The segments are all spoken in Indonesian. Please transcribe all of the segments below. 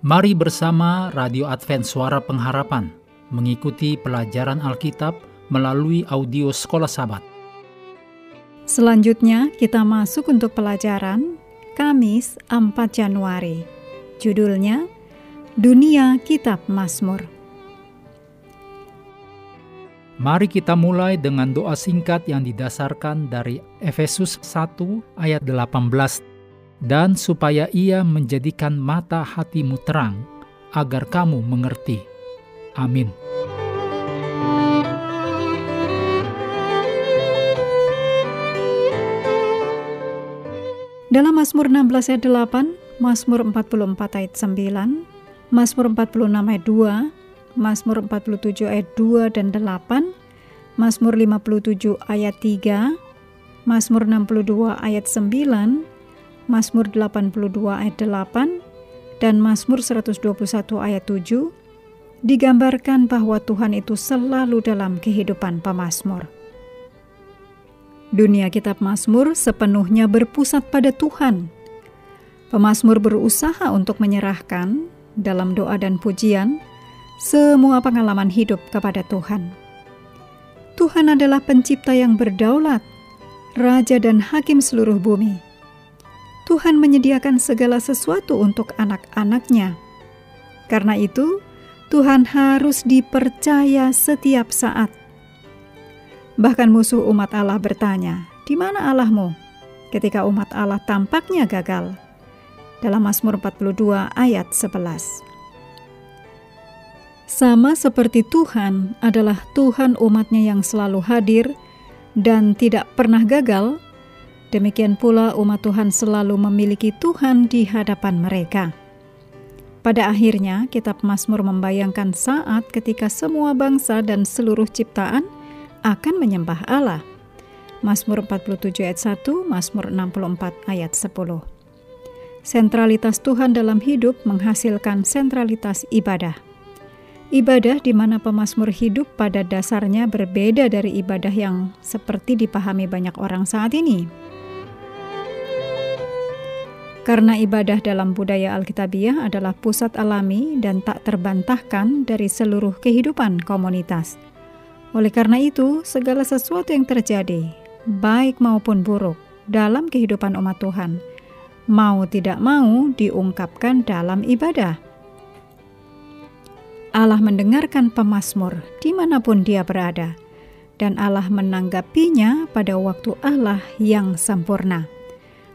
Mari bersama Radio Advent Suara Pengharapan mengikuti pelajaran Alkitab melalui audio Sekolah Sabat. Selanjutnya kita masuk untuk pelajaran Kamis 4 Januari. Judulnya Dunia Kitab Mazmur. Mari kita mulai dengan doa singkat yang didasarkan dari Efesus 1 ayat 18 dan supaya ia menjadikan mata hatimu terang, agar kamu mengerti. Amin. Dalam Mazmur 16 ayat 8, Mazmur 44 ayat 9, Mazmur 46 ayat 2, Mazmur 47 ayat 2 dan 8, Mazmur 57 ayat 3, Mazmur 62 ayat 9, Mazmur 82 ayat 8 dan Mazmur 121 ayat 7 digambarkan bahwa Tuhan itu selalu dalam kehidupan pemazmur. Dunia kitab Mazmur sepenuhnya berpusat pada Tuhan. Pemazmur berusaha untuk menyerahkan dalam doa dan pujian semua pengalaman hidup kepada Tuhan. Tuhan adalah pencipta yang berdaulat, raja dan hakim seluruh bumi Tuhan menyediakan segala sesuatu untuk anak-anaknya. Karena itu, Tuhan harus dipercaya setiap saat. Bahkan musuh umat Allah bertanya, "Di mana Allahmu?" ketika umat Allah tampaknya gagal. Dalam Mazmur 42 ayat 11. Sama seperti Tuhan adalah Tuhan umatnya yang selalu hadir dan tidak pernah gagal, Demikian pula umat Tuhan selalu memiliki Tuhan di hadapan mereka. Pada akhirnya, kitab Mazmur membayangkan saat ketika semua bangsa dan seluruh ciptaan akan menyembah Allah. Mazmur 47 ayat 1, Mazmur 64 ayat 10. Sentralitas Tuhan dalam hidup menghasilkan sentralitas ibadah. Ibadah di mana pemazmur hidup pada dasarnya berbeda dari ibadah yang seperti dipahami banyak orang saat ini. Karena ibadah dalam budaya Alkitabiah adalah pusat alami dan tak terbantahkan dari seluruh kehidupan komunitas. Oleh karena itu, segala sesuatu yang terjadi, baik maupun buruk, dalam kehidupan umat Tuhan, mau tidak mau diungkapkan dalam ibadah. Allah mendengarkan pemazmur di mana pun dia berada, dan Allah menanggapinya pada waktu Allah yang sempurna.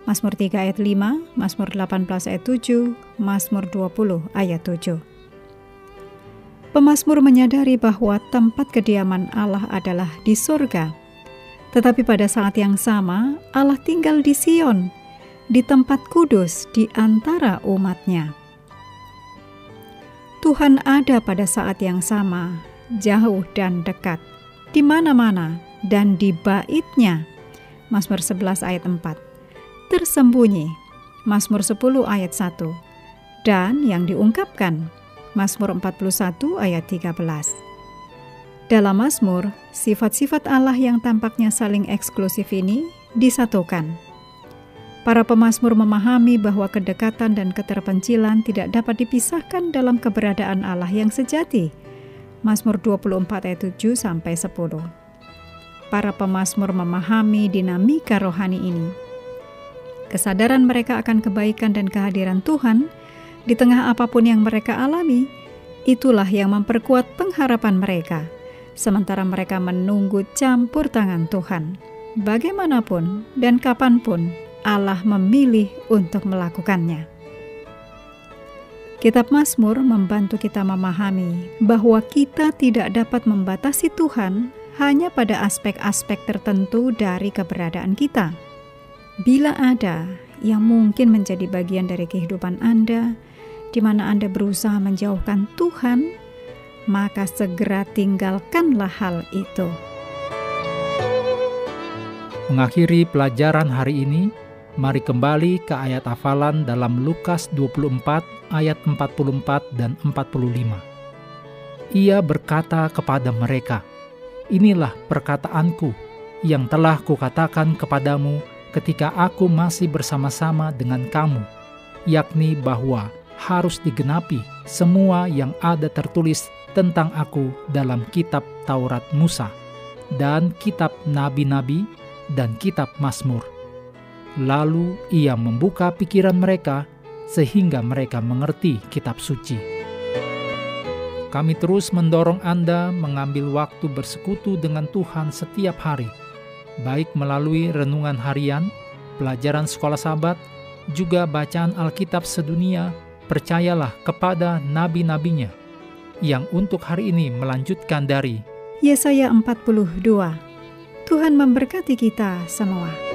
Mazmur 3 ayat 5, Mazmur 18 ayat 7, Mazmur 20 ayat 7. Pemazmur menyadari bahwa tempat kediaman Allah adalah di surga. Tetapi pada saat yang sama, Allah tinggal di Sion, di tempat kudus di antara umatnya. Tuhan ada pada saat yang sama, jauh dan dekat, di mana-mana dan di baitnya. Mazmur 11 ayat 4 tersembunyi. Mazmur 10 ayat 1 dan yang diungkapkan Mazmur 41 ayat 13. Dalam Mazmur, sifat-sifat Allah yang tampaknya saling eksklusif ini disatukan. Para pemazmur memahami bahwa kedekatan dan keterpencilan tidak dapat dipisahkan dalam keberadaan Allah yang sejati. Mazmur 24 ayat 7 sampai 10. Para pemazmur memahami dinamika rohani ini kesadaran mereka akan kebaikan dan kehadiran Tuhan di tengah apa pun yang mereka alami, itulah yang memperkuat pengharapan mereka, sementara mereka menunggu campur tangan Tuhan. Bagaimanapun dan kapan pun Allah memilih untuk melakukannya. Kitab Mazmur membantu kita memahami bahwa kita tidak dapat membatasi Tuhan hanya pada aspek-aspek tertentu dari keberadaan kita Bila ada yang mungkin menjadi bagian dari kehidupan Anda, di mana Anda berusaha menjauhkan Tuhan, maka segera tinggalkanlah hal itu. Mengakhiri pelajaran hari ini, mari kembali ke ayat hafalan dalam Lukas 24 ayat 44 dan 45. Ia berkata kepada mereka, Inilah perkataanku yang telah kukatakan kepadamu ketika aku masih bersama-sama dengan kamu, yakni bahwa harus digenapi semua yang ada tertulis tentang aku dalam kitab Taurat Musa dan kitab nabi-nabi dan kitab Mazmur. Lalu ia membuka pikiran mereka sehingga mereka mengerti kitab suci. Kami terus mendorong Anda mengambil waktu bersekutu dengan Tuhan setiap hari, baik melalui renungan harian, pelajaran sekolah sahabat, juga bacaan Alkitab sedunia, percayalah kepada nabi-nabinya, yang untuk hari ini melanjutkan dari Yesaya 42. Tuhan memberkati kita semua.